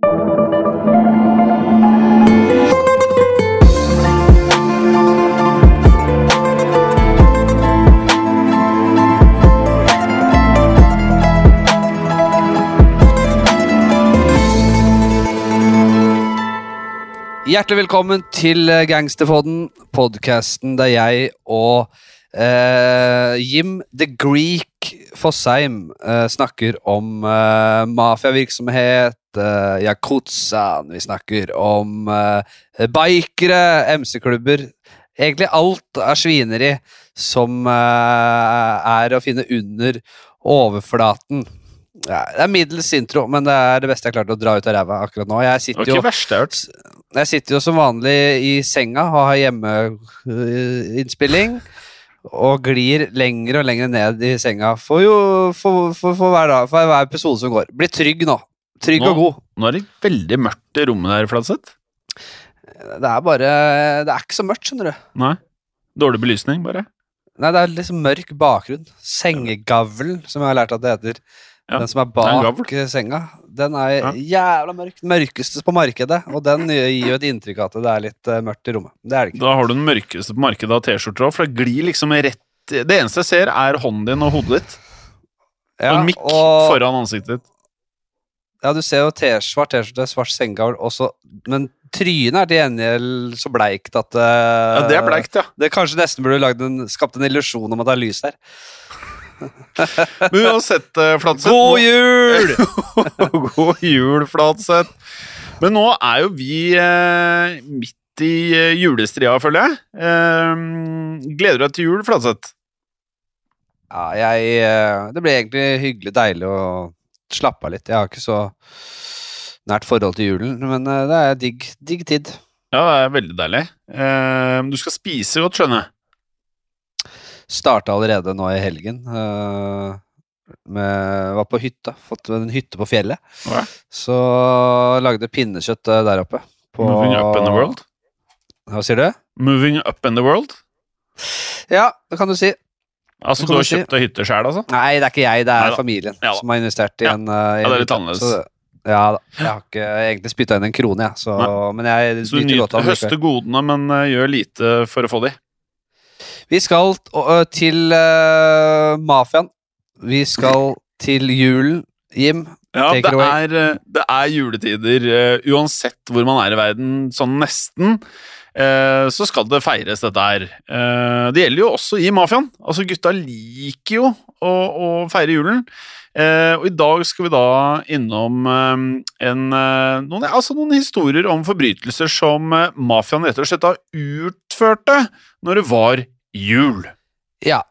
Hjertelig velkommen til eh, Gangsterpodden, podkasten der jeg og eh, Jim the Greek Fossheim eh, snakker om eh, mafiavirksomhet, eh, yakuzaen, vi snakker om eh, bikere, MC-klubber Egentlig alt er svineri som eh, er å finne under overflaten. Ja, det er middels intro, men det er det beste jeg klarte å dra ut av ræva akkurat nå. Jeg sitter jo jeg sitter jo som vanlig i senga og har hjemmeinnspilling. Og glir lenger og lenger ned i senga for, jo, for, for, for, hver, dag, for hver episode som går. Bli trygg nå. Trygg Nå- og god. Nå er det veldig mørkt i rommet der, Fladseth. Det er bare Det er ikke så mørkt, skjønner du. Nei. Dårlig belysning, bare. Nei, det er liksom mørk bakgrunn. Sengegavlen, som jeg har lært at det heter. Den som er bak gavl. senga. Den er jævla mørk. Den mørkeste på markedet. Og den gir jo et inntrykk av at det er litt eh, mørkt i rommet. Det er det ikke. Da har du den mørkeste på markedet av T-skjorter òg, for det glir liksom rett Det eneste jeg ser, er hånden din og hodet ditt. Ja, og en mikk og- foran ansiktet ditt. Ja, du ser jo T- svart T-skjorte, svart sengegavl også, men trynet er til gjengjeld så bleikt at uh, Ja, det er bleikt, ja. Det kanskje nesten burde lagd en, skapt en illusjon om at det er lys der. Men uansett, Flatseth Fladseth God jul! God jul, Flatseth. Men nå er jo vi eh, midt i eh, julestria, føler jeg. Eh, gleder du deg til jul, Flatseth? Ja, jeg eh, Det blir egentlig hyggelig deilig å slappe av litt. Jeg har ikke så nært forhold til julen, men eh, det er digg, digg tid. Ja, det er veldig deilig. Eh, du skal spise godt, skjønner jeg. Starta allerede nå i helgen. eh, med, var på hytta. Fått en hytte på fjellet. Ja. Så lagde pinnekjøtt eh, der oppe. På, Moving up in the world. Hva sier du? Moving up in the world? Ja, det kan du si. Altså, du har du si. kjøpt deg hytte sjøl, altså? Nei, det er ikke jeg, det er Neida. familien Ja som har investert i Ja. en, uh, i Ja, det er litt annerledes. Ja da. Jeg har ikke egentlig spytta inn en krone, jeg. Så, men jeg Så du høster godene, men uh, gjør lite for å få de? Vi skal til uh, mafiaen. Vi skal til julen. Jim, Ja, Take det it away. er, det er juletider uh, uansett hvor man er i verden, sånn nesten. Så skal det feires, dette her. Det gjelder jo også i mafiaen. Altså, gutta liker jo å, å feire julen. Og i dag skal vi da innom en, noen, altså noen historier om forbrytelser som mafiaen rett og slett da utførte når det var jul. Ja.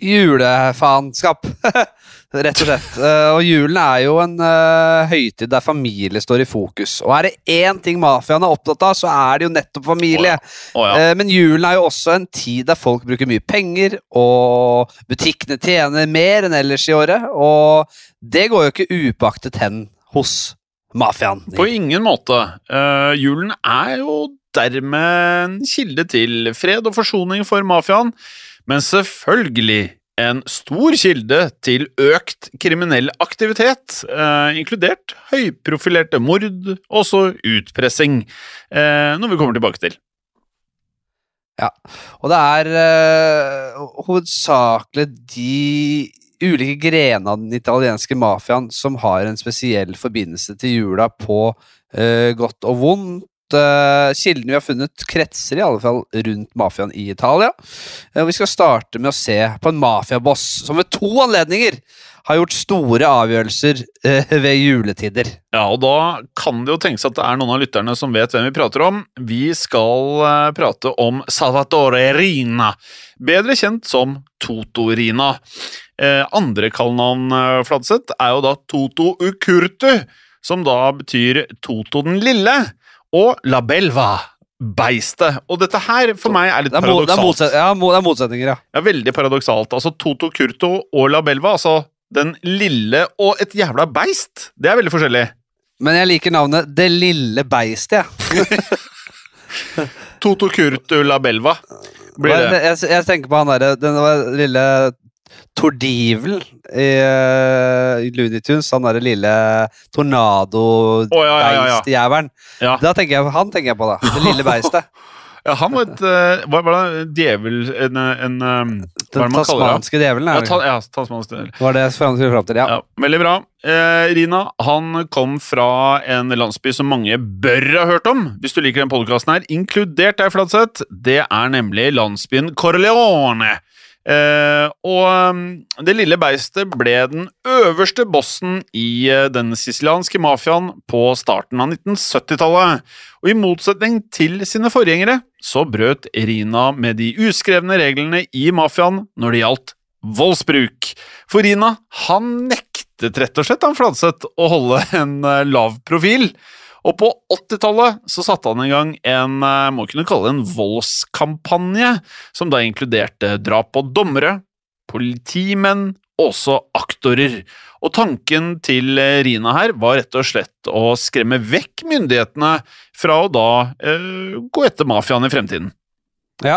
Julefaenskap, rett og slett. Eh, og julen er jo en eh, høytid der familie står i fokus. Og er det én ting mafiaen er opptatt av, så er det jo nettopp familie. Oh ja. Eh, men julen er jo også en tid der folk bruker mye penger, og butikkene tjener mer enn ellers i året. Og det går jo ikke upaktet hen hos mafiaen. På ingen måte. Uh, julen er jo dermed en kilde til fred og forsoning for mafiaen, men selvfølgelig en stor kilde til økt kriminell aktivitet, eh, inkludert høyprofilerte mord, og også utpressing, eh, noe vi kommer tilbake til. Ja, Og det er eh, hovedsakelig de ulike grenene av den italienske mafiaen som har en spesiell forbindelse til jula på eh, godt og vondt. Eh, kildene vi har funnet, kretser i alle fall rundt mafiaen i Italia. Uh, vi skal starte med å se på en mafiaboss som ved to anledninger har gjort store avgjørelser uh, ved juletider. Ja, og da kan det jo tenkes at det er noen av lytterne som vet hvem vi prater om. Vi skal uh, prate om Salvatore Rina, bedre kjent som Toto-Rina. Uh, andre kallenavn, uh, Fladseth, er jo da Toto Ukurtu, som da betyr Toto den lille, og La Belva, beistet. Og dette her for meg er litt Det er, paradoksalt. det er, ja, det er motsetninger, ja. Ja, veldig paradoksalt. Altså Toto Curto og La Belva, altså den lille og et jævla beist, det er veldig forskjellig. Men jeg liker navnet Det lille beistet, jeg. Toto Curto La Belva blir det. Jeg, jeg tenker på han derre Den lille Tordivel i, i Looney Tunes. Han derre lille tornado-beist-jævelen. ja. Da tenker jeg, han tenker jeg på, da. Det lille beistet. Ja, han var et eh, Hva var det? Djevel En, en um, Hva er det man kaller det? tasmanske djevelen. Ja, Er det ta, ikke? ja, tasmansk djevel. var det han skulle fram til. Ja. Ja, veldig bra. Eh, Rina han kom fra en landsby som mange bør ha hørt om, hvis du liker den podkasten her, inkludert deg, Fladseth. Det er nemlig landsbyen Corleone. Eh, og um, det lille beistet ble den øverste bossen i eh, den sicilianske mafiaen på starten av 1970-tallet. Og i motsetning til sine forgjengere så brøt Rina med de uskrevne reglene i mafiaen når det gjaldt voldsbruk. For Rina, han nektet rett og slett han Fladseth å holde en eh, lav profil. Og på 80-tallet så satte han i gang en, eh, må kunne kalle det en voldskampanje, som da inkluderte drap på dommere, politimenn og også aktorer. Og tanken til eh, Rina her var rett og slett å skremme vekk myndighetene fra å da eh, gå etter mafiaen i fremtiden. Ja.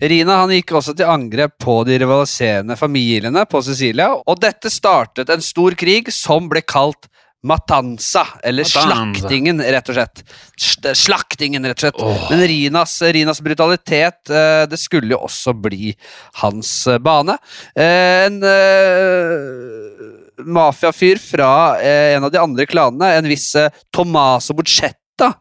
Rina han gikk også til angrep på de rivaliserende familiene på Sicilia, og dette startet en stor krig som ble kalt Matanza, eller Matanza. slaktingen, rett og slett. Slaktingen, rett og slett. Men Rinas, Rinas brutalitet, eh, det skulle jo også bli hans eh, bane. Eh, En uh, mafiafyr fra en av de andre klanene, en viss Tomaso Tommaso Bucetta,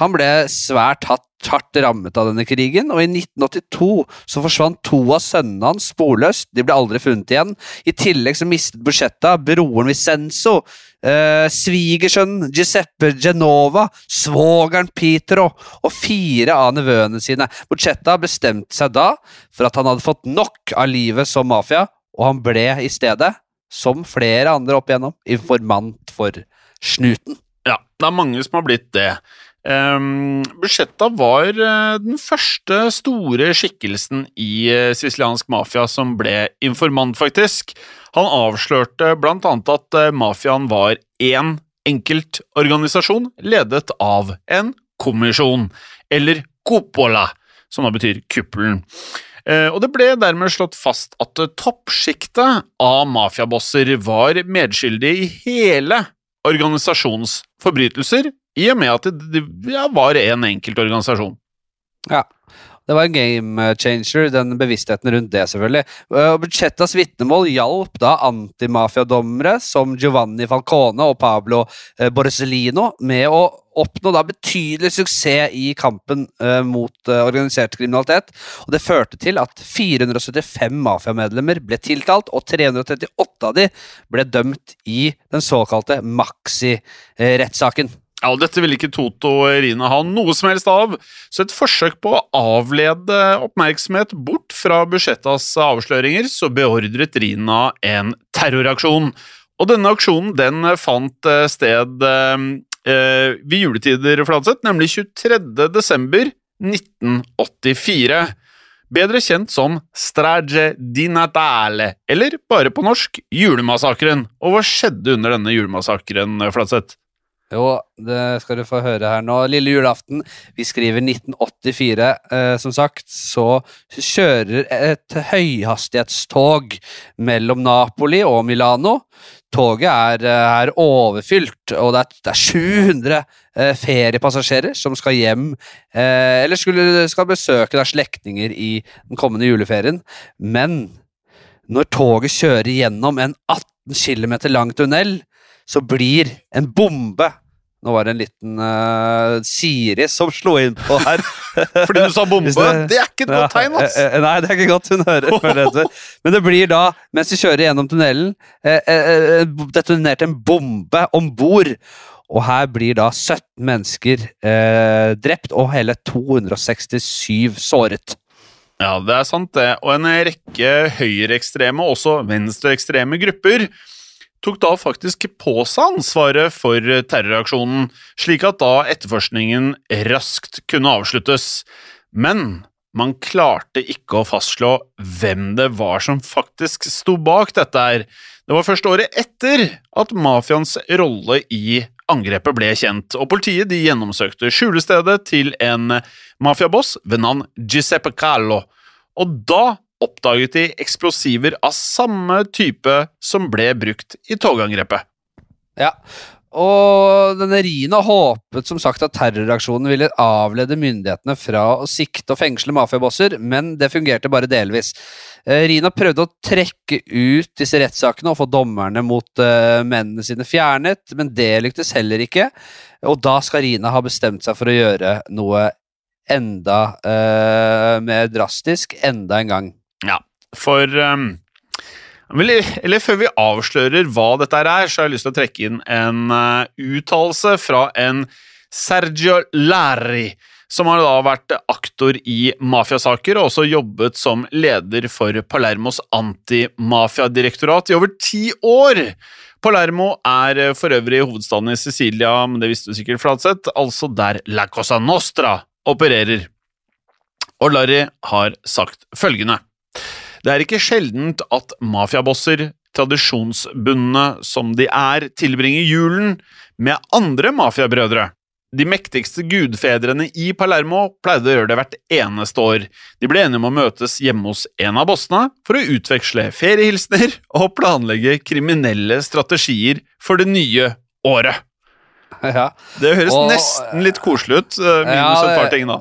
han ble svært hatt, hardt rammet av denne krigen, og i 1982 så forsvant to av sønnene hans sporløst. De ble aldri funnet igjen. I tillegg så mistet Bucetta broren Vicenzo, eh, svigersønnen Giuseppe Genova, svogeren Pietro og fire av nevøene sine. Bucetta bestemte seg da for at han hadde fått nok av livet som mafia, og han ble i stedet, som flere andre opp igjennom, informant for snuten. Det er mange som har blitt det. Um, Budsjetta var eh, den første store skikkelsen i uh, siciliansk mafia som ble informant, faktisk. Han avslørte blant annet at eh, mafiaen var én enkeltorganisasjon ledet av en kommisjon, eller cupola, som da betyr kuppelen. Eh, og det ble dermed slått fast at eh, toppsjiktet av mafiabosser var medskyldig i hele organisasjons forbrytelser, i og med at det, ja, var en enkelt organisasjon. Ja. det var en game changer, den bevisstheten rundt det, selvfølgelig. Budsjettas vitnemål hjalp da antimafiadommere som Giovanni Falcone og Pablo eh, Borsellino med å oppnå da betydelig suksess i kampen uh, mot uh, organisert kriminalitet. Og det førte til at 475 mafiamedlemmer ble tiltalt, og 338 av de ble dømt i den såkalte Maxi-rettssaken. Ja, og Dette ville ikke Toto og Rina ha noe som helst av, så et forsøk på å avlede oppmerksomhet bort fra Budsjettas avsløringer, så beordret Rina en terroraksjon. Og denne aksjonen den fant eh, sted eh, eh, ved juletider, Fladseth, nemlig 23. desember 1984. Bedre kjent som Strage di Natale, eller bare på norsk Julemassakren. Og hva skjedde under denne julemassakren, Fladseth? Jo, det skal du få høre her nå. Lille julaften, vi skriver 1984, eh, som sagt, så kjører et høyhastighetstog mellom Napoli og Milano. Toget er, eh, er overfylt, og det er, det er 700 eh, feriepassasjerer som skal hjem, eh, eller skulle, skal besøke da, slektninger i den kommende juleferien. Men når toget kjører gjennom en 18 km lang tunnel, så blir en bombe Nå var det en liten uh, Siri som slo inn på her. Fordi du sa bombe? Det- Det er ikke et godt tegn, ass! Eh, eh, Nei, det er ikke godt hun hører. jeg. Men det blir da, mens de kjører gjennom tunnelen, eh, eh, detonert en bombe om bord. Og her blir da 17 mennesker eh, drept og hele 267 såret. Ja, det er sant det. Og en rekke høyreekstreme og også venstreekstreme grupper tok da faktisk på seg ansvaret for terroraksjonen, slik at da etterforskningen raskt kunne avsluttes. Men man klarte ikke å fastslå hvem det var som faktisk sto bak dette her. Det var først året etter at mafiaens rolle i angrepet ble kjent, og politiet de gjennomsøkte skjulestedet til en mafiaboss ved navn Giuseppe Callo, og da oppdaget de eksplosiver av samme type som ble brukt i togangrepet. Ja, og denne Rina håpet som sagt at terroraksjonen ville avlede myndighetene fra å sikte og fengsle mafiabosser, men det fungerte bare delvis. Eh, Rina prøvde å trekke ut disse rettssakene og få dommerne mot eh, mennene sine fjernet, men det lyktes heller ikke. Og da skal Rina ha bestemt seg for å gjøre noe enda eh, mer drastisk enda en gang. For um, Eller før vi avslører hva dette er, så har jeg lyst til å trekke inn en uh, uttalelse fra en Sergio Larri, som har da vært aktor i mafiasaker og også jobbet som leder for Palermos antimafiadirektorat i over ti år. Palermo er eh, for øvrig hovedstaden i Sicilia, men det visste du sikkert, Flatseth, altså der La Cosa Nostra opererer. Og Larry har sagt følgende. Det er ikke sjeldent at mafiabosser, tradisjonsbundne som de er, tilbringer julen med andre mafiabrødre. De mektigste gudfedrene i Palermo pleide å gjøre det hvert eneste år. De ble enige om å møtes hjemme hos en av bossene for å utveksle feriehilsener og planlegge kriminelle strategier for det nye året. ja. Det høres Og- nesten litt koselig ut, eh, minus Ja, et par ting, da.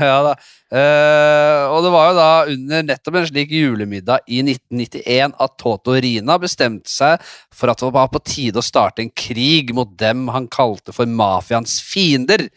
Ja da. Eh, og det var jo da under nettopp en slik julemiddag i 1991 at Toto Rina bestemte seg for at det var på tide å starte en krig mot dem han kalte for mafiaens fiender.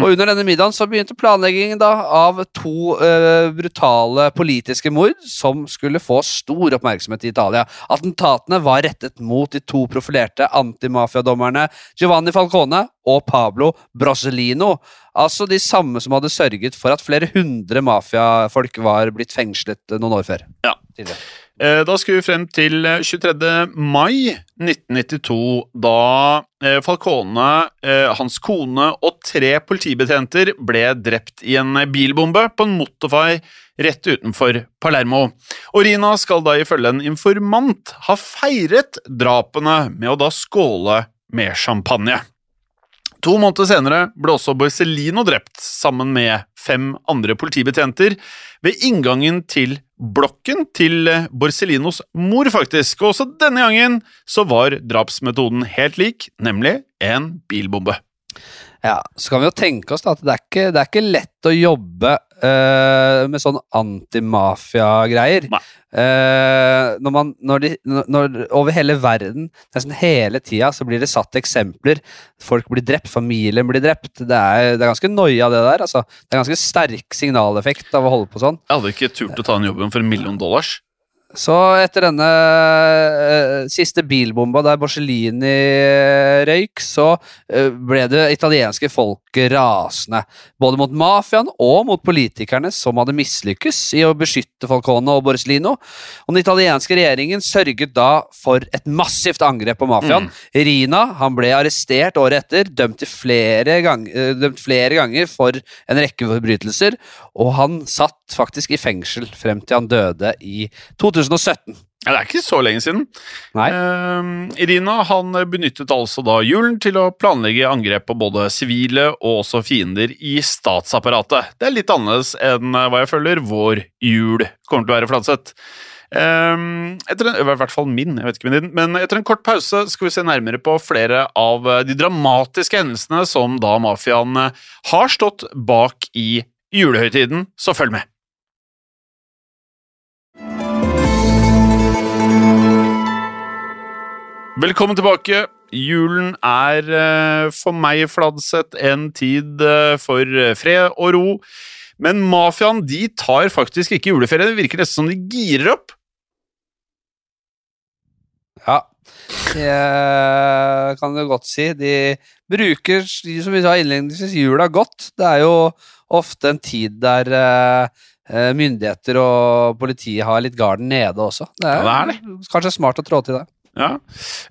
Og under denne middagen så begynte planleggingen da av to uh, brutale politiske mord som skulle få stor oppmerksomhet i Italia. Attentatene var rettet mot de to profilerte antimafiadommerne Giovanni Falcone og Pablo Brosellino. Altså de samme som hadde sørget for at flere hundre mafiafolk var blitt fengslet eh, noen år før. Ja. Tidligere. Eh, Da skulle vi frem til eh, 23. mai 1992, da eh, Falcone, eh, hans kone og tre politibetjenter ble drept i en bilbombe på en motorvei rett utenfor Palermo. Og Rina skal da ifølge en informant ha feiret drapene med å da skåle med champagne. To måneder senere ble også Borsellino drept, sammen med fem andre politibetjenter, ved inngangen til blokken til eh, Borsellinos mor, faktisk. Og også denne gangen så var drapsmetoden helt lik, nemlig en bilbombe. Ja, Så kan vi jo tenke oss da at det er ikke, det er ikke lett å jobbe eh, med sånn antimafia-greier. Eh, når man, når de, når, over hele verden, nesten hele tida, så blir det satt eksempler. Folk blir drept, familien blir drept. Det er, det er ganske noia, det der. Altså. Det er ganske sterk signaleffekt av å holde på sånn. Jeg hadde ikke turt å ta den jobben for en million dollars. Så etter denne uh, siste bilbomba der Borsellini eh, røyk, så uh, ble det italienske folket rasende. Både mot mafiaen og mot politikerne som hadde mislykkes i å beskytte Falcone og Borsellino. Og den italienske regjeringen sørget da for et massivt angrep på mafiaen. Rina han ble arrestert året etter, dømt, til flere, gang, dømt flere ganger for en rekke forbrytelser, og han satt faktisk i fengsel frem til han døde i 2017. Ja, det er ikke så lenge siden. Nei. Uh, Irina han benyttet altså da julen til å planlegge angrep på både sivile og også fiender i statsapparatet. Det er litt annerledes enn eh, hva jeg føler vår jul kommer til å være, Fladseth. Um, etter en, I hvert fall min, jeg vet ikke min din, men etter en kort pause skal vi se nærmere på flere av eh, de dramatiske hendelsene som da mafiaen eh, har stått bak i julehøytiden, så følg med. Velkommen tilbake. Julen er eh, for meg, Fladseth, en tid eh, for eh, fred og ro. Men mafiaen de tar faktisk ikke juleferie. Det virker nesten som de girer opp. Ja, det kan du godt si. De bruker, som vi sa innledningsvis, jula godt. Det er jo ofte en tid der myndigheter og politiet har litt garden nede også. Det er, Ja, det kanskje smart å trå til det. Ja.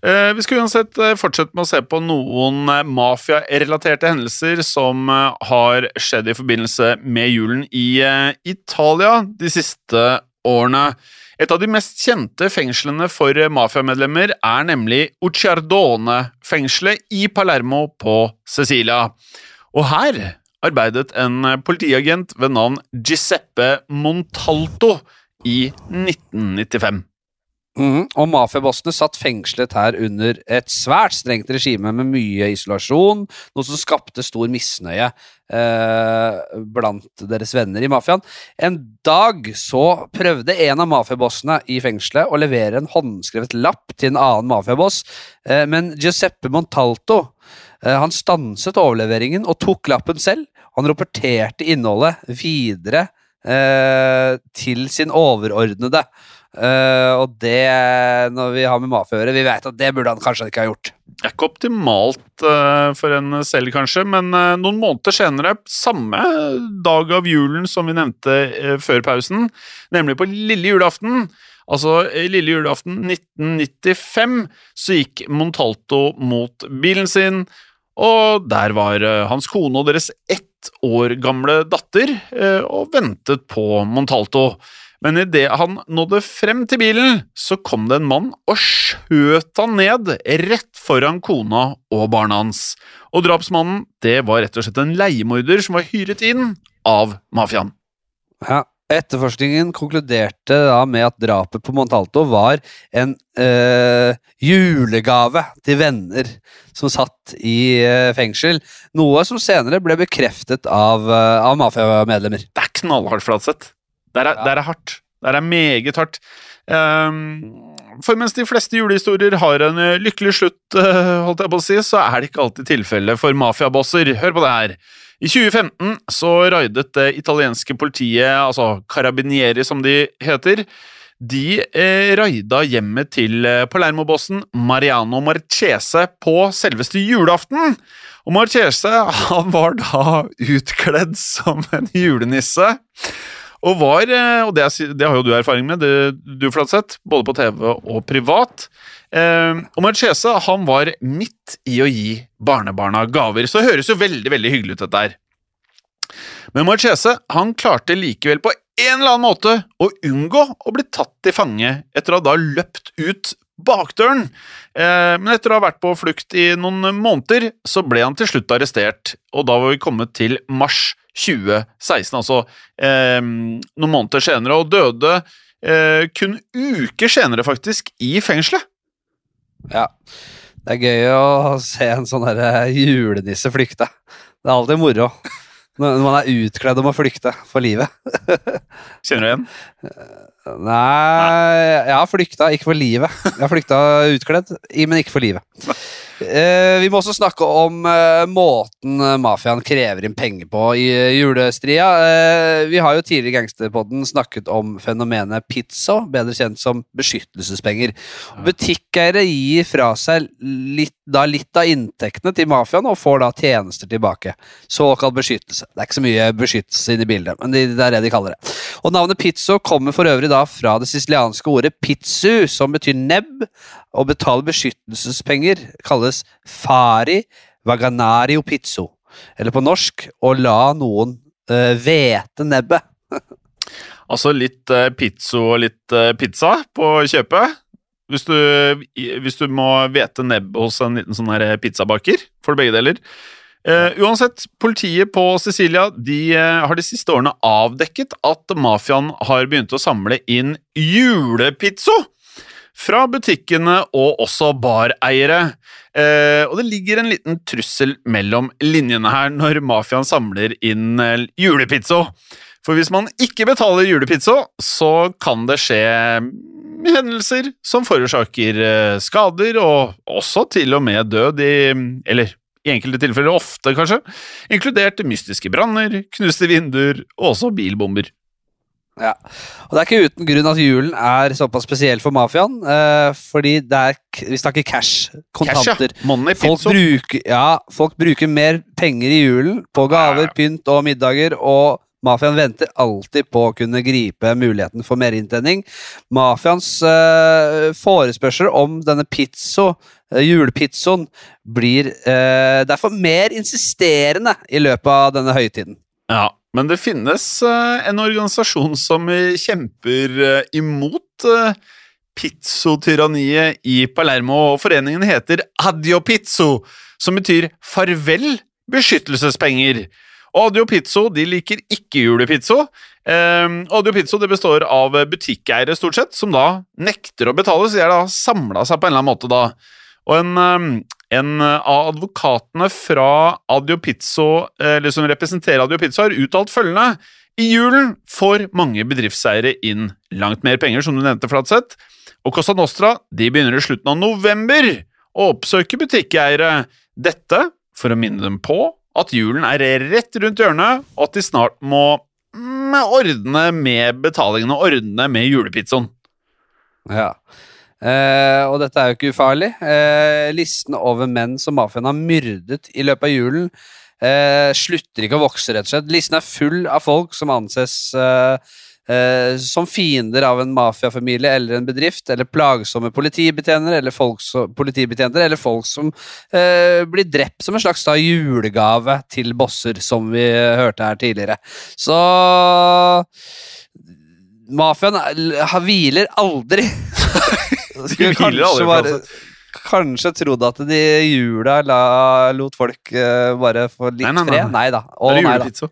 Eh, vi skal uansett eh, fortsette med å se på noen eh, mafiarelaterte hendelser som har skjedd i forbindelse med julen i Italia de siste årene. Et av de mest kjente fengslene for mafiamedlemmer er nemlig Ucciardone-fengselet i Palermo på Sicilia. Og her arbeidet en politiagent ved navn Giuseppe Montalto i 1995. Mhm, Og mafiabossene satt fengslet her under et svært strengt regime med mye isolasjon, noe som skapte stor misnøye eh, blant deres venner i mafiaen. En dag så prøvde en av mafiabossene i fengselet å levere en håndskrevet lapp til en annen mafiaboss, eh, men Giuseppe Montalto eh, han stanset overleveringen og tok lappen selv. Han rapporterte innholdet videre eh, til sin overordnede. Eh, og det, når vi har med mafia å gjøre, vi vet at det burde han kanskje ikke ha gjort. Det er ikke optimalt uh, for en selv, kanskje, men uh, noen måneder senere, samme dag av julen som vi nevnte før pausen, nemlig på lille julaften, altså lille julaften 1995, så gikk Montalto mot bilen sin, og der var hans kone og deres ett år gamle datter og ventet på Montalto. Men idet han nådde frem til bilen, så kom det en mann og skjøt han ned rett foran kona og barna hans. Og drapsmannen, det var rett og slett en leiemorder som var hyret inn av mafiaen. Ja, Etterforskningen konkluderte da med at drapet på Montalto var en øh, julegave til venner som satt i øh, fengsel, noe som senere ble bekreftet av, øh, av mafiamedlemmer. Det er knallhardt, Flatseth. Det er, Ja. der er hardt. Det er meget hardt. Um, for mens de fleste julehistorier har en eh, lykkelig slutt, eh, holdt jeg på å si, så er det ikke alltid tilfellet for mafiabosser. Hør på det her. I 2015 så raidet det italienske politiet, altså Carabinieri som de heter, de eh, raida hjemmet til eh, Palermo-bossen Mariano Marchese på selveste julaften. Og Marchese han var da utkledd som en julenisse. Og var, eh, og det, det har jo du erfaring med, det, du Flatseth, både på TV og privat. Eh, og Marchese han var midt i å gi barnebarna gaver, så det høres jo veldig veldig hyggelig ut dette her. Men Marchese han klarte likevel på en eller annen måte å unngå å bli tatt til fange etter å ha da løpt ut bakdøren. Eh, men etter å ha vært på flukt i noen måneder, så ble han til slutt arrestert, og da var vi kommet til mars 2016, altså eh, noen måneder senere, og døde eh, kun uker senere, faktisk, i fengselet. Ja, det er gøy å se en sånn julenisse flykte. Det er alltid moro. Når man er utkledd og må flykte for livet. Kjenner du igjen? Nei, jeg har flykta, ikke for livet. Jeg har flykta utkledd, men ikke for livet. Eh, vi må også snakke om eh, måten mafiaen krever inn penger på i eh, julestria. Vi har jo tidligere i Gangsterpodden snakket om fenomenet pizzo, bedre kjent som beskyttelsespenger. Butikkeiere gir fra seg litt, da litt av inntektene til mafiaen og får da tjenester tilbake. Såkalt beskyttelse. Det er ikke så mye beskyttelse inne i bildet, men det er det de kaller det. Og Navnet pizzo kommer for øvrig da fra det sicilianske ordet pizzu, som betyr nebb. Å betale beskyttelsespenger kalles fari vaganario pizzo. Eller på norsk å la noen uh, vete nebbet. Altså litt eh, pizzo og litt eh, pizza på kjøpet. Hvis du, hvis du må vete nebb hos en liten sånn her pizzabaker, får du begge deler. Uh, uansett, politiet på Sicilia de uh, har de siste årene avdekket at mafiaen har begynt å samle inn julepizzo fra butikkene og også bareiere. Eh, og det ligger en liten trussel mellom linjene her når mafiaen samler inn eh, julepizzo. For hvis man ikke betaler julepizza, så kan det skje hendelser som forårsaker eh, skader, og også til og med død i Eller i enkelte tilfeller ofte, kanskje. Inkludert mystiske branner, knuste vinduer og også bilbomber. Ja. Og det er ikke uten grunn at julen er såpass spesiell for mafiaen. Eh, fordi det er, vi snakker cash, kontanter. Cash, ja. Money, Folk bruker, ja, folk bruker mer penger i julen på gaver, pynt og middager, og mafiaen venter alltid på å kunne gripe muligheten for merinntjening. Mafiaens eh, forespørsel om denne pizzo, eh, julepizzoen, blir eh, derfor mer insisterende i løpet av denne høytiden. Ja, men det finnes eh, en organisasjon som eh, kjemper eh, imot uh, pizzotyranniet i Palermo, og foreningen heter Adio Pizzo, som betyr farvel beskyttelsespenger. Og Adio Pizzo de liker ikke julepizzo. Um, Audio Pizzo det består av butikkeiere, stort sett, som da nekter å betale, så de har da samla seg på en eller annen måte da. Og en, um, en av advokatene fra Audio Pizzo, eller som representerer Audio Pizzo, har uttalt følgende I julen får mange bedriftseiere inn langt mer penger, som du nevnte, Flatseth. Og Costa Nostra de begynner i slutten av november å oppsøke butikkeiere. Dette for å minne dem på at julen er rett rundt hjørnet, og at de snart må mm, ordne med betalingene, ordne med julepizzaen. Ja. Eh, og dette er jo ikke ufarlig. Eh, listen over menn som mafiaen har myrdet i løpet av julen, eh, slutter ikke å vokse, rett og slett. Listen er full av folk som anses eh, som fiender av en mafiafamilie eller en bedrift, eller plagsomme politibetjenter, eller folk som, politibetjenter, eller folk som eh, blir drept som en slags da, julegave til bosser, som vi hørte her tidligere. Så Mafiaen er- hviler aldri. Skulle kanskje, bare, kanskje trodd at de i jula la, lot folk uh, bare få litt Nei, nei, nei, fred. nei. Da. Å, nei da.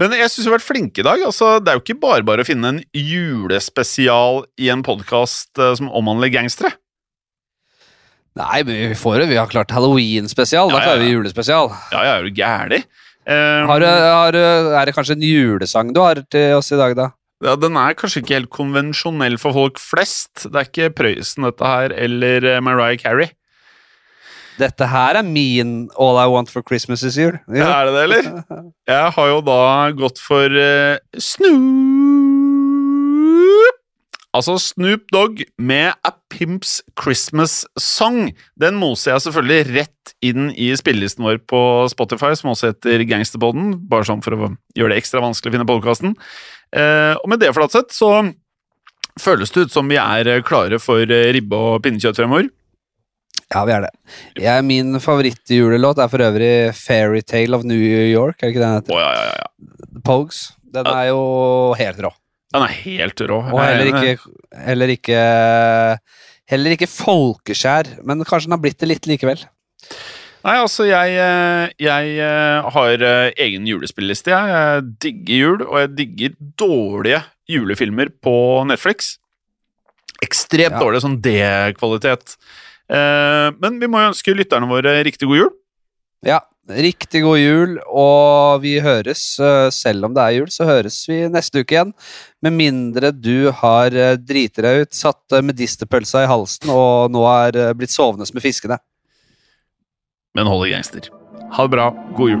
Men jeg syns vi har vært flinke i dag. Altså, det er jo ikke bare bare å finne en julespesial i en podkast som omhandler gangstere. Nei, men vi får det. Vi har klart halloween-spesial. Da Ja, ja, klarer vi julespesial. Ja, jeg er jo gæren. Um, Har, du- har, du- er det kanskje en julesang du har til oss i dag, da? Ja, den er kanskje ikke helt konvensjonell for folk flest. Det er ikke Prøysen, dette her, eller eh, Mariah Carey. Dette her er min All I Want for Christmas is You. Ja. Er det det, eller? Jeg har jo da gått for uh, Snoop Altså Snoop Dogg med A Pimps Christmas Song. Den moser jeg selvfølgelig rett inn i spillelisten vår på Spotify, som også heter Gangsterboden, bare sånn for å gjøre det ekstra vanskelig å finne podkasten. Og med det flatsett så føles det ut som vi er klare for eh, ribbe og pinnekjøtt fremover. Ja, vi er det. Jeg, min favorittjulelåt er for øvrig Fairytale of New York. Er det ikke den heter? Oh, ja, ja, ja. Pogues. Den er jo helt rå. Den er helt rå. Og heller ikke, heller ikke Heller ikke folkeskjær, men kanskje den har blitt det litt likevel. Nei, altså, jeg, eh, jeg eh, har eh, egen julespilleliste, jeg. Jeg digger jul, og jeg digger dårlige julefilmer på Netflix. Ekstremt Ja. dårlig, sånn D-kvalitet. Men vi må jo ønske lytterne våre riktig god jul. Ja, riktig god jul, og vi høres, selv om det er jul, så høres vi neste uke igjen. Med mindre du har driti deg ut, satt medisterpølsa i halsen og nå er blitt sovende med fiskene. Men holder gangster. Ha det bra. God jul.